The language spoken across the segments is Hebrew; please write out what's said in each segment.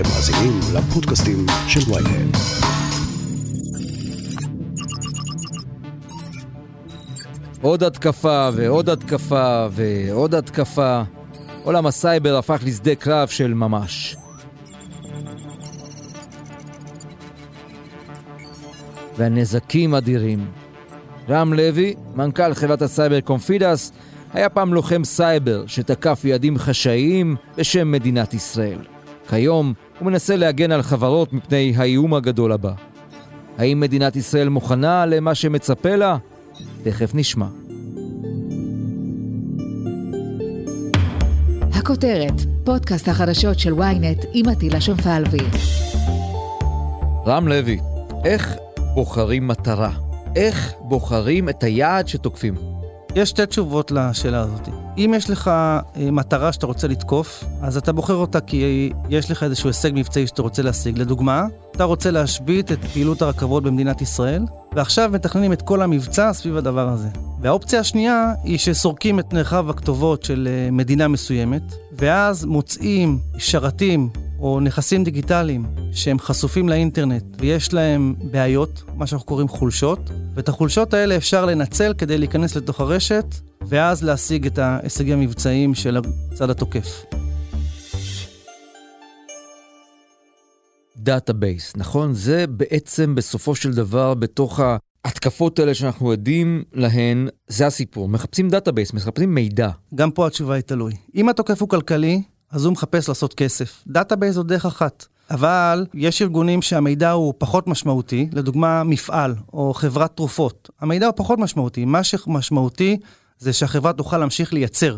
אתם מאזינים לפודקאסטים של ויינט. עוד התקפה ועוד התקפה ועוד התקפה. עולם הסייבר הפך לשדה קרב של ממש. והנזקים אדירים. רם לוי, מנכ"ל חברת הסייבר קונפידס, היה פעם לוחם סייבר שתקף יעדים חשאיים בשם מדינת ישראל. כיום הוא מנסה להגן על חברות מפני האיום הגדול הבא. האם מדינת ישראל מוכנה למה שמצפה לה? תכף נשמע. הכותרת, פודקאסט החדשות של ynet עם עטילה שומפלבי. רם לוי, איך בוחרים מטרה? איך בוחרים את היעד שתוקפים? יש שתי תשובות לשאלה הזאת. אם יש לך אה, מטרה שאתה רוצה לתקוף, אז אתה בוחר אותה כי יש לך איזשהו הישג מבצעי שאתה רוצה להשיג. לדוגמה, אתה רוצה להשבית את פעילות הרכבות במדינת ישראל, ועכשיו מתכננים את כל המבצע סביב הדבר הזה. והאופציה השנייה היא שסורקים את מרחב הכתובות של אה, מדינה מסוימת, ואז מוצאים שרתים או נכסים דיגיטליים שהם חשופים לאינטרנט ויש להם בעיות, מה שאנחנו קוראים חולשות, ואת החולשות האלה אפשר לנצל כדי להיכנס לתוך הרשת, ואז להשיג את ההישגים המבצעיים של הצד התוקף. database, נכון? זה בעצם בסופו של דבר בתוך ההתקפות האלה שאנחנו עדים להן, זה הסיפור. מחפשים database, מחפשים מידע. גם פה התשובה היא תלוי. אם התוקף הוא כלכלי, אז הוא מחפש לעשות כסף. database זו דרך אחת. אבל יש ארגונים שהמידע הוא פחות משמעותי, לדוגמה מפעל או חברת תרופות. המידע הוא פחות משמעותי. מה שמשמעותי זה שהחברה תוכל להמשיך לייצר.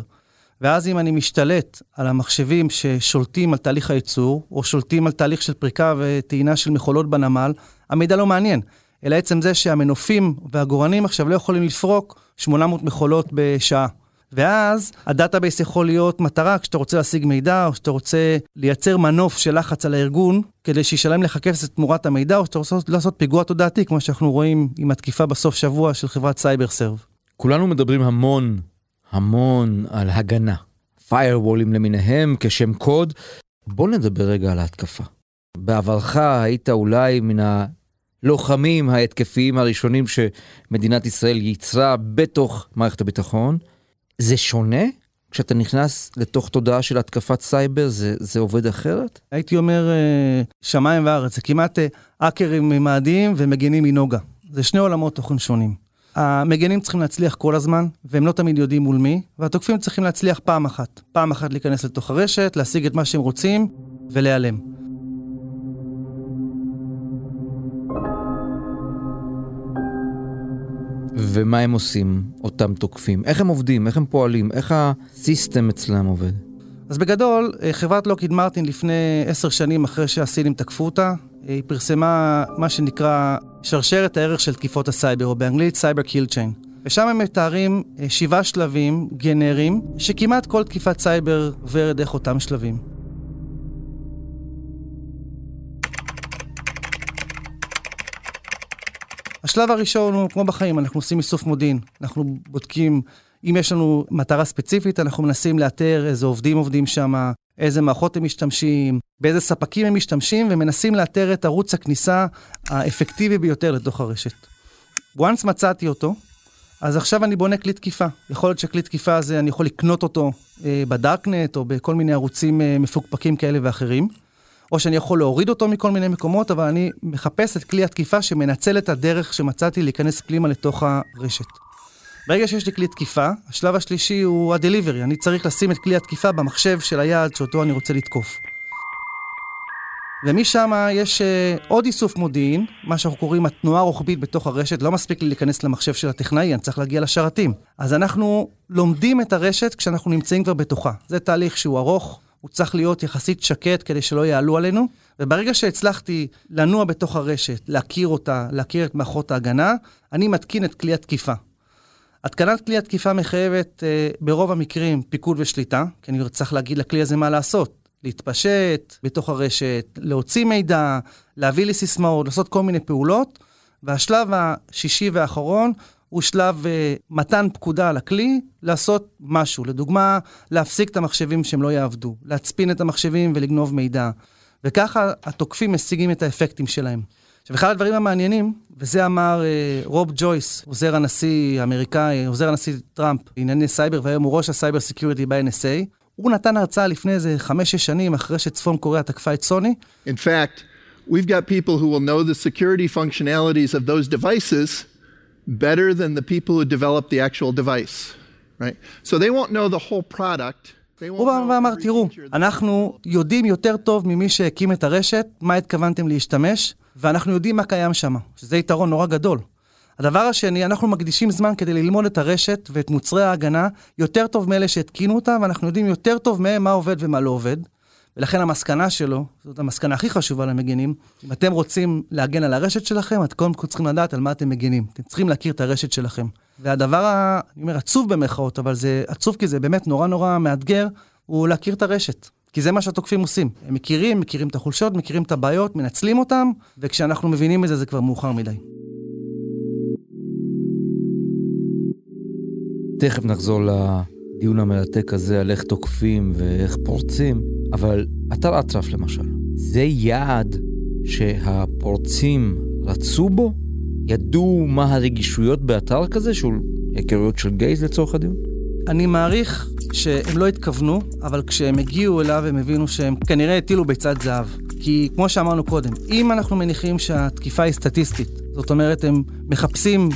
ואז אם אני משתלט על המחשבים ששולטים על תהליך הייצור, או שולטים על תהליך של פריקה וטעינה של מכולות בנמל, המידע לא מעניין. אלא עצם זה שהמנופים והגורנים עכשיו לא יכולים לפרוק 800 מכולות בשעה. ואז ה database יכול להיות מטרה כשאתה רוצה להשיג מידע, או שאתה רוצה לייצר מנוף של לחץ על הארגון, כדי שישלם לך כסף תמורת המידע, או שאתה רוצה לעשות פיגוע תודעתי, כמו שאנחנו רואים עם התקיפה בסוף שבוע של חברת סייבר סרב. כולנו מדברים המון, המון על הגנה. firewall ים למיניהם כשם קוד. בוא נדבר רגע על ההתקפה. בעברך היית אולי מן הלוחמים ההתקפיים הראשונים שמדינת ישראל ייצרה בתוך מערכת הביטחון. זה שונה? כשאתה נכנס לתוך תודעה של התקפת סייבר, זה, זה עובד אחרת? הייתי אומר אה, שמיים וארץ, זה כמעט אה, האקרים ממאדים ומגינים מנוגה. זה שני עולמות תוכן שונים. המגנים צריכים להצליח כל הזמן, והם לא תמיד יודעים מול מי, והתוקפים צריכים להצליח פעם אחת. פעם אחת להיכנס לתוך הרשת, להשיג את מה שהם רוצים ולהיעלם. ומה הם עושים, אותם תוקפים? איך הם עובדים? איך הם פועלים? איך ה system אצלם עובד? אז בגדול, אה, חברת לוקיד מרטין לפני עשר שנים אחרי שהסינים תקפו אותה, היא פרסמה מה שנקרא שרשרת הערך של תקיפות הסייבר, או באנגלית cyber kill chain. ושם הם מתארים אה, שבעה שלבים גנריים, שכמעט כל תקיפת סייבר עוברת דרך אותם שלבים. השלב הראשון הוא כמו בחיים, אנחנו עושים איסוף מודיעין. אנחנו בודקים, אם יש לנו מטרה ספציפית, אנחנו מנסים לאתר איזה עובדים עובדים שם, איזה מערכות הם משתמשים, באיזה ספקים הם משתמשים, ומנסים לאתר את ערוץ הכניסה האפקטיבי ביותר לתוך הרשת. once מצאתי אותו, אז עכשיו אני בונה כלי תקיפה. יכול להיות שכלי תקיפה הזה, אני יכול לקנות אותו אה, בדארקנט או בכל מיני ערוצים אה, מפוקפקים כאלה ואחרים. או שאני יכול להוריד אותו מכל מיני מקומות, אבל אני מחפש את כלי התקיפה שמנצל את הדרך שמצאתי להיכנס פנימה לתוך הרשת. ברגע שיש לי כלי תקיפה, השלב השלישי הוא הדליברי. אני צריך לשים את כלי התקיפה במחשב של היעד שאותו אני רוצה לתקוף. ומשם יש uh, עוד איסוף מודיעין, מה שאנחנו קוראים התנועה הרוחבית בתוך הרשת, לא מספיק לי להיכנס למחשב של הטכנאי, אני צריך להגיע לשרתים. אז אנחנו לומדים את הרשת כשאנחנו נמצאים כבר בתוכה. זה תהליך שהוא ארוך, הוא צריך להיות יחסית שקט כדי שלא יעלו עלינו. וברגע שהצלחתי לנוע בתוך הרשת, להכיר אותה, להכיר את מערכות ההגנה, אני מתקין את כלי התקיפה. התקנת כלי התקיפה מחייבת אה, ברוב המקרים פיקוד ושליטה, כי אני צריך להגיד לכלי הזה מה לעשות. להתפשט בתוך הרשת, להוציא מידע, להביא לי סיסמאות, לעשות כל מיני פעולות. והשלב השישי והאחרון הוא שלב uh, מתן פקודה לכלי לעשות משהו. לדוגמה, להפסיק את המחשבים שהם לא יעבדו, להצפין את המחשבים ולגנוב מידע. וככה התוקפים משיגים את האפקטים שלהם. עכשיו, אחד הדברים המעניינים, וזה אמר אה, רוב ג'ויס, עוזר הנשיא האמריקאי, עוזר הנשיא טראמפ לענייני סייבר, והיום הוא ראש ה cyber security ב-NSA, הוא נתן הרצאה לפני איזה חמש-שש שנים, אחרי שצפון קוריאה תקפה את סוני. In fact, we've got people who will know the security functionalities of those devices better than the people who develop the actual device, right? So they won't know the whole product. הוא בא ואמר, תראו, אנחנו יודעים יותר טוב ממי שהקים את הרשת, מה התכוונתם להשתמש, ואנחנו יודעים מה קיים שם, שזה יתרון נורא גדול. הדבר השני, אנחנו מקדישים זמן כדי ללמוד את הרשת ואת מוצרי ההגנה יותר טוב מאלה שהתקינו אותה, ואנחנו יודעים יותר טוב מהם מה עובד ומה לא עובד. ולכן המסקנה שלו, זאת המסקנה הכי חשובה למגינים, אם אתם רוצים להגן על הרשת שלכם, אתם קודם כל צריכים לדעת על מה אתם מגינים. אתם צריכים להכיר את הרשת שלכם. והדבר, אני אומר, עצוב במרכאות, אבל זה עצוב כי זה באמת נורא נורא מאתגר, הוא להכיר את הרשת. כי זה מה שהתוקפים עושים. הם מכירים, מכירים את החולשות, מכירים את הבעיות, מנצלים אותם, וכשאנחנו מבינים את זה, זה כבר מאוחר מדי. תכף נחזור לדיון המרתק הזה על איך תוקפים ואיך פורצים, אבל אתר אטרף למשל, זה יעד שהפורצים רצו בו? ידעו מה הרגישויות באתר כזה, שהוא היכרויות של גייז לצורך הדיון? אני מעריך שהם לא התכוונו, אבל כשהם הגיעו אליו הם הבינו שהם כנראה הטילו ביצת זהב. כי כמו שאמרנו קודם, אם אנחנו מניחים שהתקיפה היא סטטיסטית, זאת אומרת הם מחפשים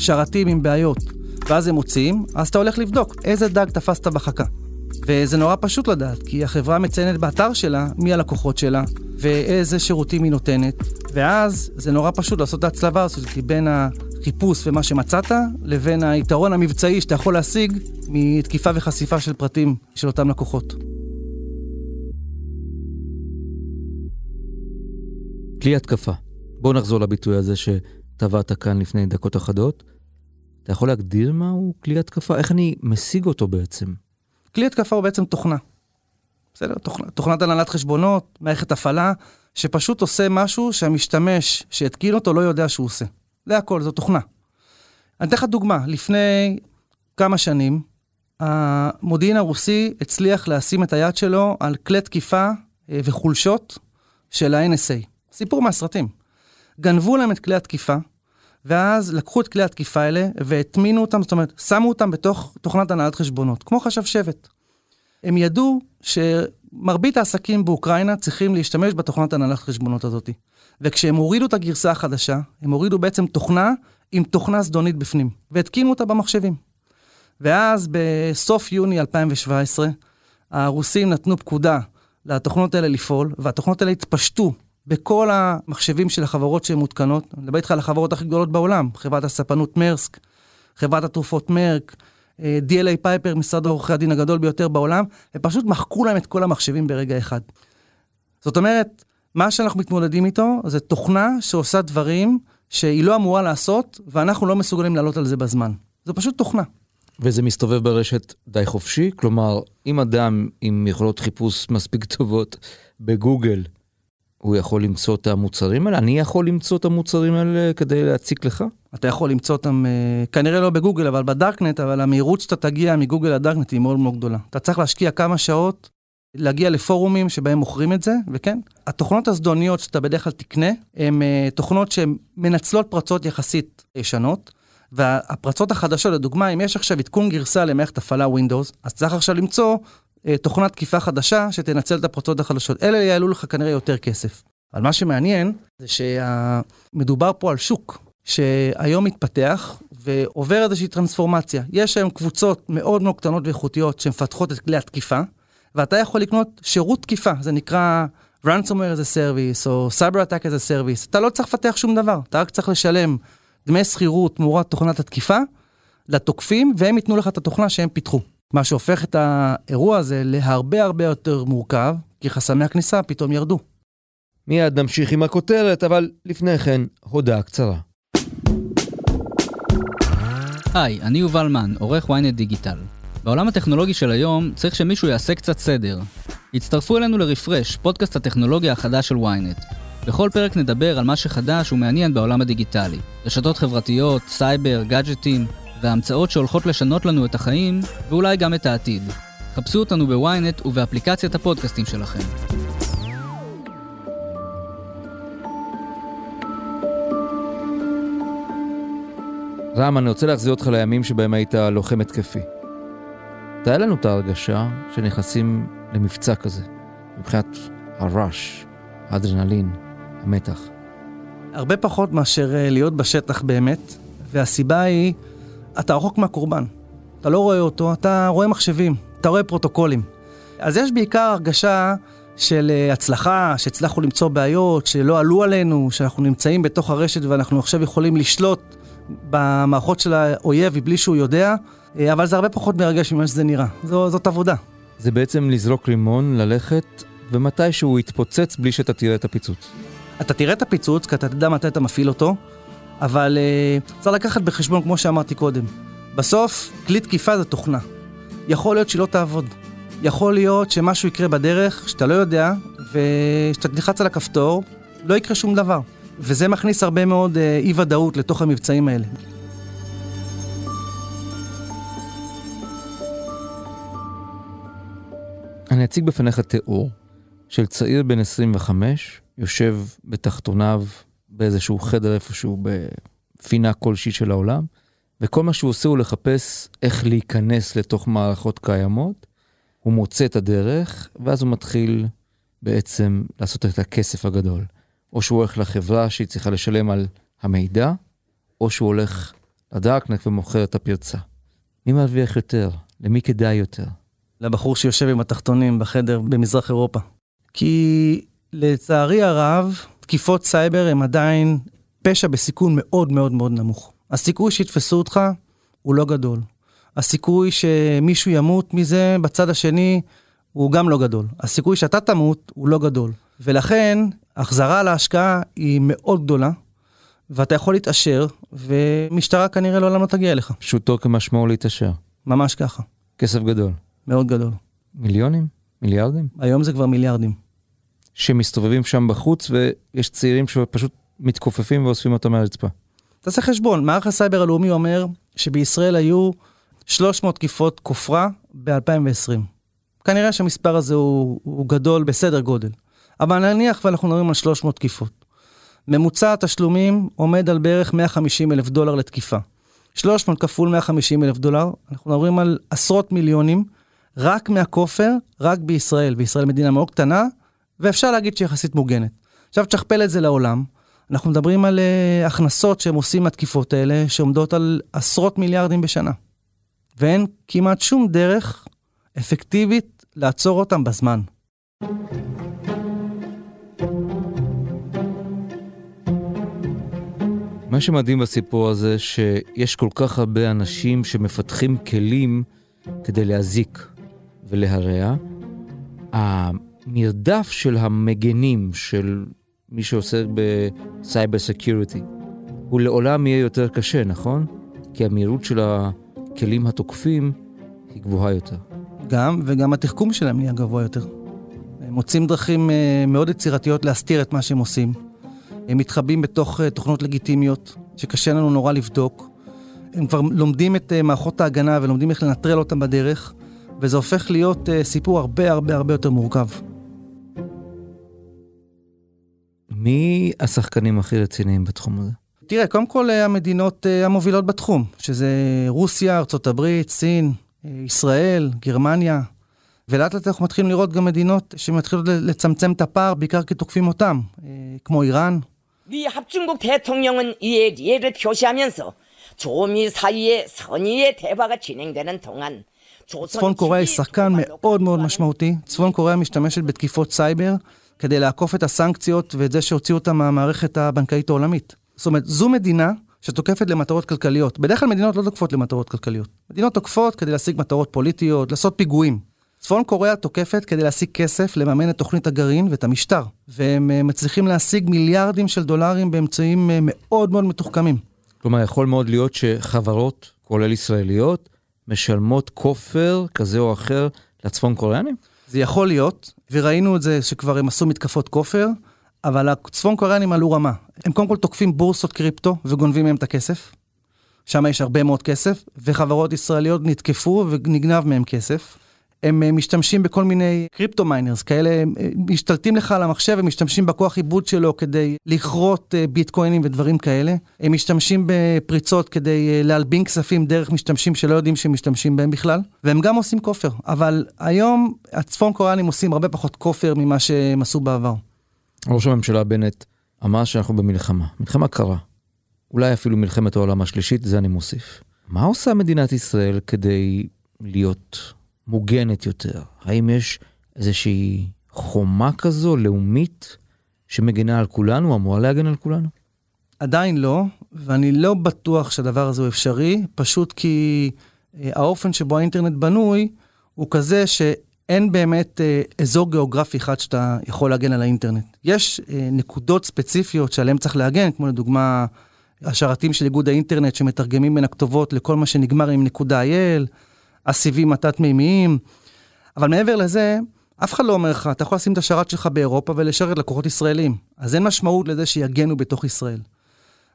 שרתים עם בעיות, ואז הם מוציאים, אז אתה הולך לבדוק איזה דג תפסת בחכה. וזה נורא פשוט לדעת, כי החברה מציינת באתר שלה מי הלקוחות שלה, ואיזה שירותים היא נותנת, ואז זה נורא פשוט לעשות את ההצלבה הזאת בין החיפוש ומה שמצאת, לבין היתרון המבצעי שאתה יכול להשיג מתקיפה וחשיפה של פרטים של אותם לקוחות. כלי התקפה. בואו נחזור לביטוי הזה שטבעת כאן לפני דקות אחדות. אתה יכול להגדיר מהו כלי התקפה? איך אני משיג אותו בעצם? כלי התקפה הוא בעצם תוכנה. בסדר? תוכנה, תוכנת הנהלת חשבונות, מערכת הפעלה, שפשוט עושה משהו שהמשתמש שהתקין אותו לא יודע שהוא עושה. זה הכל, זו תוכנה. אני אתן לך דוגמה, לפני כמה שנים, המודיעין הרוסי הצליח לשים את היד שלו על כלי תקיפה אה, וחולשות של ה-NSA. סיפור מהסרטים. גנבו להם את כלי התקיפה, ואז לקחו את כלי התקיפה האלה והטמינו אותם, זאת אומרת, שמו אותם בתוך תוכנת הנהלת חשבונות, כמו חשב שבט. הם ידעו שמרבית העסקים באוקראינה צריכים להשתמש בתוכנת הנהלת חשבונות הזאת. וכשהם הורידו את הגרסה החדשה, הם הורידו בעצם תוכנה עם תוכנה זדונית בפנים, והתקינו אותה במחשבים. ואז בסוף יוני 2017, הרוסים נתנו פקודה לתוכנות האלה לפעול, והתוכנות האלה התפשטו בכל המחשבים של החברות שהן מותקנות. אני מדבר איתך על החברות הכי גדולות בעולם, חברת הספנות מרסק, חברת התרופות מרק, אה, DLA פייפר, משרד עורכי הדין הגדול ביותר בעולם, ופשוט מחקו להם את כל המחשבים ברגע אחד. זאת אומרת, מה שאנחנו מתמודדים איתו זה תוכנה שעושה דברים שהיא לא אמורה לעשות, ואנחנו לא מסוגלים לעלות על זה בזמן. זו פשוט תוכנה. וזה מסתובב ברשת די חופשי? כלומר, אם אדם עם יכולות חיפוש מספיק טובות בגוגל, הוא יכול למצוא את המוצרים האלה? אני יכול למצוא את המוצרים האלה כדי להציק לך? אתה יכול למצוא אותם, אה, כנראה לא בגוגל, אבל בדארקנט, אבל המהירות שאתה תגיע מגוגל לדארקנט היא מאוד מאוד גדולה. אתה צריך להשקיע כמה שעות, להגיע לפורומים שבהם מוכרים את זה, וכן, התוכנות הזדוניות שאתה בדרך כלל תקנה, הן אה, תוכנות שהן מנצלות פרצות יחסית ישנות, והפרצות החדשות, לדוגמה, אם יש עכשיו עדכון גרסה למערכת הפעלה Windows, אז צריך עכשיו למצוא אה, תוכנת תקיפה חדשה שתנצל את הפרצות החדשות. אלה יעלו לך כנראה יותר כסף. אבל מה שמעניין זה שמדובר פה על שוק שהיום מתפתח ועובר איזושהי טרנספורמציה. יש היום קבוצות מאוד מאוד קטנות ואיכותיות שמפתחות את כלי התקיפה, ואתה יכול לקנות שירות תקיפה, זה נקרא ransomware as a service או cyber attack as a service. אתה לא צריך לפתח שום דבר, אתה רק צריך לשלם דמי שכירות תמורת תוכנת התקיפה לתוקפים, והם ייתנו לך את התוכנה שהם פיתחו. מה שהופך את האירוע הזה להרבה הרבה יותר מורכב, כי חסמי הכניסה פתאום ירדו. מיד נמשיך עם הכותרת, אבל לפני כן, הודעה קצרה. היי, אני יובל מן, עורך ynet דיגיטל. בעולם הטכנולוגי של היום צריך שמישהו יעשה קצת סדר. הצטרפו אלינו לרפרש, פודקאסט הטכנולוגיה החדש של ynet. בכל פרק נדבר על מה שחדש ומעניין בעולם הדיגיטלי. רשתות חברתיות, סייבר, גאדג'טים, והמצאות שהולכות לשנות לנו את החיים, ואולי גם את העתיד. חפשו אותנו בוויינט ובאפליקציית הפודקאסטים שלכם. רם, אני רוצה להחזיר אותך לימים שבהם היית לוחם התקפי. תהיה לנו את ההרגשה שנכנסים למבצע כזה, מבחינת הרעש, האדרנלין, המתח. הרבה פחות מאשר אה, להיות בשטח באמת, והסיבה היא, אתה רחוק מהקורבן. אתה לא רואה אותו, אתה רואה מחשבים, אתה רואה פרוטוקולים. אז יש בעיקר הרגשה של אה, הצלחה, שהצלחנו למצוא בעיות, שלא עלו עלינו, שאנחנו נמצאים בתוך הרשת ואנחנו עכשיו יכולים לשלוט במערכות של האויב מבלי שהוא יודע, אבל זה הרבה פחות מרגש ממה שזה נראה. זו, זאת עבודה. זה בעצם לזרוק רימון, ללכת, ומתישהו הוא יתפוצץ בלי שאתה תראה את הפיצוץ. אתה תראה את הפיצוץ, כי אתה תדע מתי אתה מפעיל אותו, אבל uh, צריך לקחת בחשבון, כמו שאמרתי קודם, בסוף, כלי תקיפה זה תוכנה. יכול להיות שהיא לא תעבוד. יכול להיות שמשהו יקרה בדרך שאתה לא יודע, וכשאתה תלחץ על הכפתור, לא יקרה שום דבר. וזה מכניס הרבה מאוד אה, אי-ודאות לתוך המבצעים האלה. אני אציג בפניך תיאור של צעיר בן 25, יושב בתחתוניו באיזשהו חדר איפשהו בפינה כלשהי של העולם, וכל מה שהוא עושה הוא לחפש איך להיכנס לתוך מערכות קיימות. הוא מוצא את הדרך, ואז הוא מתחיל בעצם לעשות את הכסף הגדול. או שהוא הולך לחברה שהיא צריכה לשלם על המידע, או שהוא הולך לדארקנט ומוכר את הפרצה. מי מרוויח יותר? למי כדאי יותר? לבחור שיושב עם התחתונים בחדר במזרח אירופה. כי לצערי הרב, תקיפות סייבר הם עדיין פשע בסיכון מאוד מאוד מאוד נמוך. הסיכוי שיתפסו אותך הוא לא גדול. הסיכוי שמישהו ימות מזה בצד השני הוא גם לא גדול. הסיכוי שאתה תמות הוא לא גדול. ולכן, החזרה להשקעה היא מאוד גדולה, ואתה יכול להתעשר, ומשטרה כנראה לעולם לא תגיע אליך. פשוטו כמשמעו להתעשר. ממש ככה. כסף גדול. מאוד גדול. מיליונים? מיליארדים? היום זה כבר מיליארדים. שמסתובבים שם בחוץ, ויש צעירים שפשוט מתכופפים ואוספים אותו מהרצפה. תעשה חשבון, מערך הסייבר הלאומי אומר שבישראל היו 300 תקיפות כופרה ב-2020. כנראה שהמספר הזה הוא, הוא גדול בסדר גודל. אבל נניח ואנחנו מדברים על 300 תקיפות. ממוצע התשלומים עומד על בערך 150 אלף דולר לתקיפה. 300 כפול 150 אלף דולר, אנחנו מדברים על עשרות מיליונים, רק מהכופר, רק בישראל. בישראל מדינה מאוד קטנה, ואפשר להגיד שהיא יחסית מוגנת. עכשיו תשכפל את זה לעולם, אנחנו מדברים על uh, הכנסות שהם עושים מהתקיפות האלה, שעומדות על עשרות מיליארדים בשנה. ואין כמעט שום דרך אפקטיבית לעצור אותם בזמן. מה שמדהים בסיפור הזה, שיש כל כך הרבה אנשים שמפתחים כלים כדי להזיק ולהרע. המרדף של המגנים, של מי שעוסק ב cyber security, הוא לעולם יהיה יותר קשה, נכון? כי המהירות של הכלים התוקפים היא גבוהה יותר. גם, וגם התחכום שלהם נהיה גבוה יותר. הם מוצאים דרכים אה, מאוד יצירתיות להסתיר את מה שהם עושים. הם מתחבאים בתוך אה, תוכנות לגיטימיות, שקשה לנו נורא לבדוק. הם כבר לומדים את אה, מערכות ההגנה ולומדים איך לנטרל אותם בדרך, וזה הופך להיות סיפור הרבה הרבה הרבה יותר מורכב. מי השחקנים הכי רציניים בתחום הזה? תראה, קודם כל המדינות המובילות בתחום, שזה רוסיה, ארה"ב, סין, ישראל, גרמניה, ולאט לאט אנחנו מתחילים לראות גם מדינות שמתחילות לצמצם את הפער, בעיקר כי תוקפים אותם, כמו איראן. 미 합중국 대통령은 이에 예를 표시하면서 조미 사이의 선의의 대화가 진행되는 동안 צפון קוריאה היא שחקן מאוד מאוד משמעותי. צפון קוריאה משתמשת בתקיפות סייבר כדי לעקוף את הסנקציות ואת זה שהוציאו אותה מהמערכת הבנקאית העולמית. זאת אומרת, זו מדינה שתוקפת למטרות כלכליות. בדרך כלל מדינות לא תוקפות למטרות כלכליות. מדינות תוקפות כדי להשיג מטרות פוליטיות, לעשות פיגועים. צפון קוריאה תוקפת כדי להשיג כסף לממן את תוכנית הגרעין ואת המשטר. והם אה, מצליחים להשיג מיליארדים של דולרים באמצעים אה, מאוד מאוד מתוחכמים. כלומר, יכול מאוד להיות שחברות, כולל ישראליות, משלמות כופר כזה או אחר לצפון קוריאנים? זה יכול להיות, וראינו את זה שכבר הם עשו מתקפות כופר, אבל הצפון קוריאנים עלו רמה. הם קודם כל תוקפים בורסות קריפטו וגונבים מהם את הכסף. שם יש הרבה מאוד כסף, וחברות ישראליות נתקפו ונגנב מהם כסף. הם אה, משתמשים בכל מיני crypto miners, כאלה אה, משתלטים לך על המחשב ומשתמשים בכוח עיבוד שלו כדי לכרות אה, ביטקוינים ודברים כאלה. הם משתמשים בפריצות כדי להלבין כספים דרך משתמשים שלא יודעים שהם משתמשים בהם בכלל, והם גם עושים כופר. אבל היום הצפון קוריאנים עושים הרבה פחות כופר ממה שהם עשו בעבר. ראש הממשלה בנט אמר שאנחנו במלחמה, מלחמה קרה. אולי אפילו מלחמת העולם השלישית, זה אני מוסיף. מה עושה מדינת ישראל כדי להיות מוגנת יותר? האם יש איזושהי חומה כזו, לאומית, שמגינה על כולנו, אמורה להגן על כולנו? עדיין לא, ואני לא בטוח שהדבר הזה הוא אפשרי, פשוט כי אה, האופן שבו האינטרנט בנוי הוא כזה שאין באמת אה, אזור גיאוגרפי אחד שאתה יכול להגן על האינטרנט. יש אה, נקודות ספציפיות שעליהן צריך להגן, כמו לדוגמה השרתים של איגוד האינטרנט שמתרגמים בין הכתובות לכל מה שנגמר עם נקודה IL, הסיבים התת-מימיים, אבל מעבר לזה, אף אחד לא אומר לך, אתה יכול לשים את השרת שלך באירופה ולשרת לקוחות ישראלים. אז אין משמעות לזה שיגנו בתוך ישראל.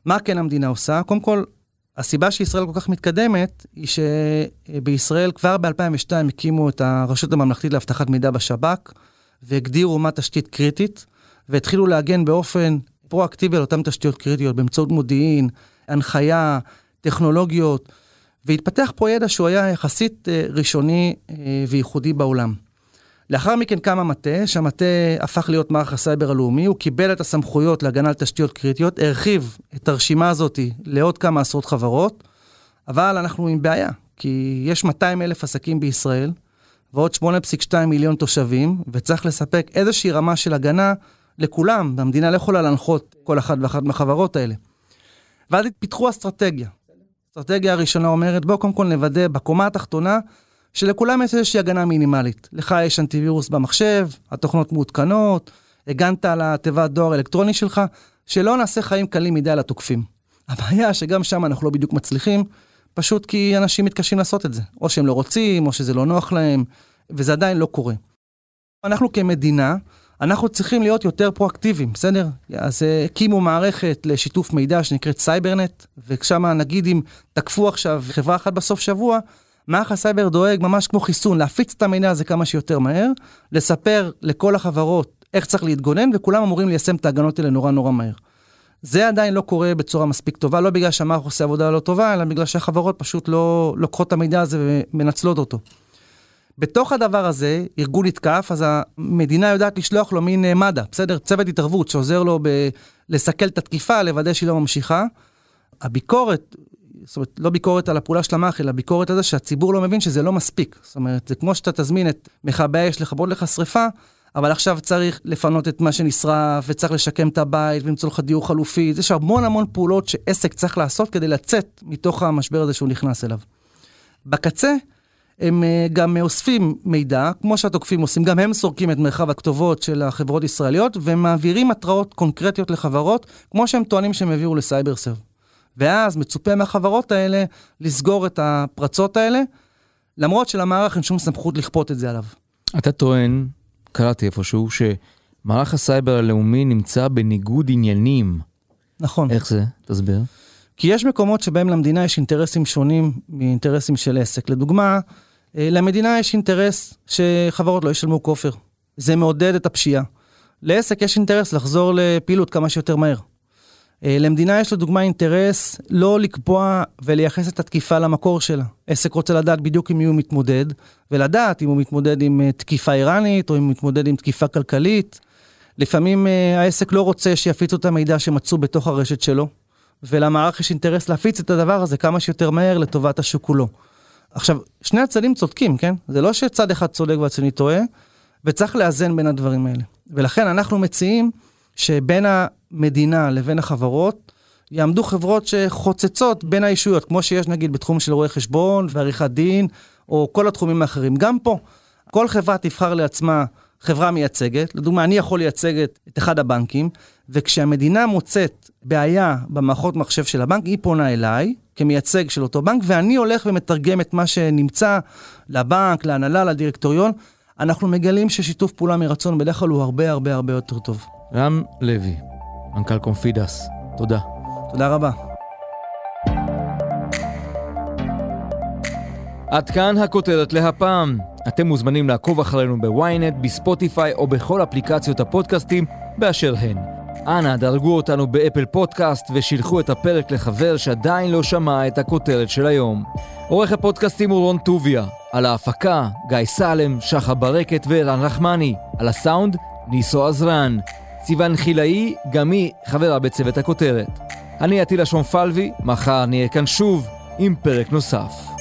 מה כן המדינה עושה? קודם כל, הסיבה שישראל כל כך מתקדמת, היא שבישראל כבר ב-2002 הקימו את הרשות הממלכתית לאבטחת מידע בשב"כ, והגדירו מה תשתית קריטית, והתחילו להגן באופן פרואקטיבי על אותן תשתיות קריטיות באמצעות מודיעין, הנחיה, טכנולוגיות, והתפתח פה ידע שהוא היה יחסית אה, ראשוני אה, וייחודי בעולם. לאחר מכן קם המטה, שהמטה הפך להיות מערך הסייבר הלאומי, הוא קיבל את הסמכויות להגנה על תשתיות קריטיות, הרחיב את הרשימה הזאת לעוד כמה עשרות חברות, אבל אנחנו עם בעיה, כי יש 200 אלף עסקים בישראל, ועוד 8.2 מיליון תושבים, וצריך לספק איזושהי רמה של הגנה לכולם, והמדינה לא יכולה להנחות כל אחת ואחת מהחברות האלה. ואז פיתחו אסטרטגיה. האסטרטגיה הראשונה אומרת, בואו קודם כל נוודא בקומה התחתונה שלכולם יש איזושהי הגנה מינימלית. לך יש אנטיווירוס במחשב, התוכנות מעודכנות, הגנת על התיבת דואר אלקטרוני שלך, שלא נעשה חיים קלים מדי לתוקפים. הבעיה שגם שם אנחנו לא בדיוק מצליחים, פשוט כי אנשים מתקשים לעשות את זה. או שהם לא רוצים, או שזה לא נוח להם, וזה עדיין לא קורה. אנחנו כמדינה, אנחנו צריכים להיות יותר פרואקטיביים, בסדר? אז אה, הקימו מערכת לשיתוף מידע שנקראת סייברנט, ושם נגיד אם תקפו עכשיו חברה אחת בסוף שבוע, מערך הסייבר דואג ממש כמו חיסון, להפיץ את המידע הזה כמה שיותר מהר, לספר לכל החברות איך צריך להתגונן, וכולם אמורים ליישם את ההגנות האלה נורא נורא מהר. זה עדיין לא קורה בצורה מספיק טובה, לא בגלל שהמערך עושה עבודה לא טובה, אלא בגלל שהחברות פשוט לא לוקחות את המידע הזה ומנצלות אותו. בתוך הדבר הזה, ארגון נתקף, אז המדינה יודעת לשלוח לו מין אה, מד"א, בסדר? צוות התערבות שעוזר לו ב- לסכל את התקיפה, לוודא שהיא לא ממשיכה. הביקורת, זאת אומרת, לא ביקורת על הפעולה של המאח, אלא ביקורת על זה שהציבור לא מבין שזה לא מספיק. זאת אומרת, זה כמו שאתה תזמין את מכבי אש לכבות לך שריפה, אבל עכשיו צריך לפנות את מה שנשרף, וצריך לשקם את הבית, ולמצוא לך דיור חלופי. יש המון המון פעולות שעסק צריך לעשות כדי לצאת מתוך המשבר הזה שהוא נכנס אליו. בקצה, הם אה, גם אוספים מידע, כמו שהתוקפים עושים, גם הם סורקים את מרחב הכתובות של החברות ישראליות, והם מעבירים התראות קונקרטיות לחברות, כמו שהם טוענים שהם העבירו לסייבר סרב. ואז מצופה מהחברות האלה לסגור את הפרצות האלה, למרות שלמערך אין שום סמכות לכפות את זה עליו. אתה טוען, קראתי איפשהו, שמערך הסייבר הלאומי נמצא בניגוד עניינים. נכון. איך זה? תסביר. כי יש מקומות שבהם למדינה יש אינטרסים שונים מאינטרסים של עסק. לדוגמה, למדינה יש אינטרס שחברות לא ישלמו כופר. זה מעודד את הפשיעה. לעסק יש אינטרס לחזור לפעילות כמה שיותר מהר. אה, למדינה יש לדוגמה אינטרס לא לקבוע ולייחס את התקיפה למקור שלה. עסק רוצה לדעת בדיוק עם מי הוא מתמודד, ולדעת אם הוא מתמודד עם אה, תקיפה איראנית או אם הוא מתמודד עם תקיפה כלכלית. לפעמים העסק לא רוצה שיפיצו את המידע שמצאו בתוך הרשת שלו, ולמערך יש אינטרס להפיץ את הדבר הזה כמה שיותר מהר לטובת השוק כולו. עכשיו, שני הצדדים צודקים, כן? זה לא שצד אחד צודק והצדדי טועה, וצריך לאזן בין הדברים האלה. ולכן אנחנו מציעים שבין המדינה לבין החברות, יעמדו חברות שחוצצות בין הישויות, כמו שיש נגיד בתחום של רואי חשבון ועריכת דין, או כל התחומים האחרים. גם פה, כל חברה תבחר לעצמה חברה מייצגת, לדוגמה, אני יכול לייצג את אחד הבנקים, וכשהמדינה מוצאת בעיה במערכות מחשב של הבנק, היא פונה אליי כמייצג של אותו בנק, ואני הולך ומתרגם את מה שנמצא לבנק, להנהלה, לדירקטוריון. אנחנו מגלים ששיתוף פעולה מרצון בדרך כלל הוא הרבה הרבה הרבה יותר טוב. רם לוי, מנכ"ל קונפידס, תודה. תודה רבה. עד כאן הכותרת להפעם. אתם מוזמנים לעקוב אחרינו בוויינט, בספוטיפיי או בכל אפליקציות הפודקאסטים באשר הן. אנא דרגו אותנו באפל פודקאסט ושילחו את הפרק לחבר שעדיין לא שמע את הכותרת של היום. עורך הפודקאסטים הוא רון טוביה, על ההפקה גיא סלם, שחר ברקת וערן רחמני, על הסאונד ניסו עזרן. סיון חילאי, גם היא חברה בצוות הכותרת. אני עטילה שומפלבי, מחר נהיה כאן שוב עם פרק נוסף.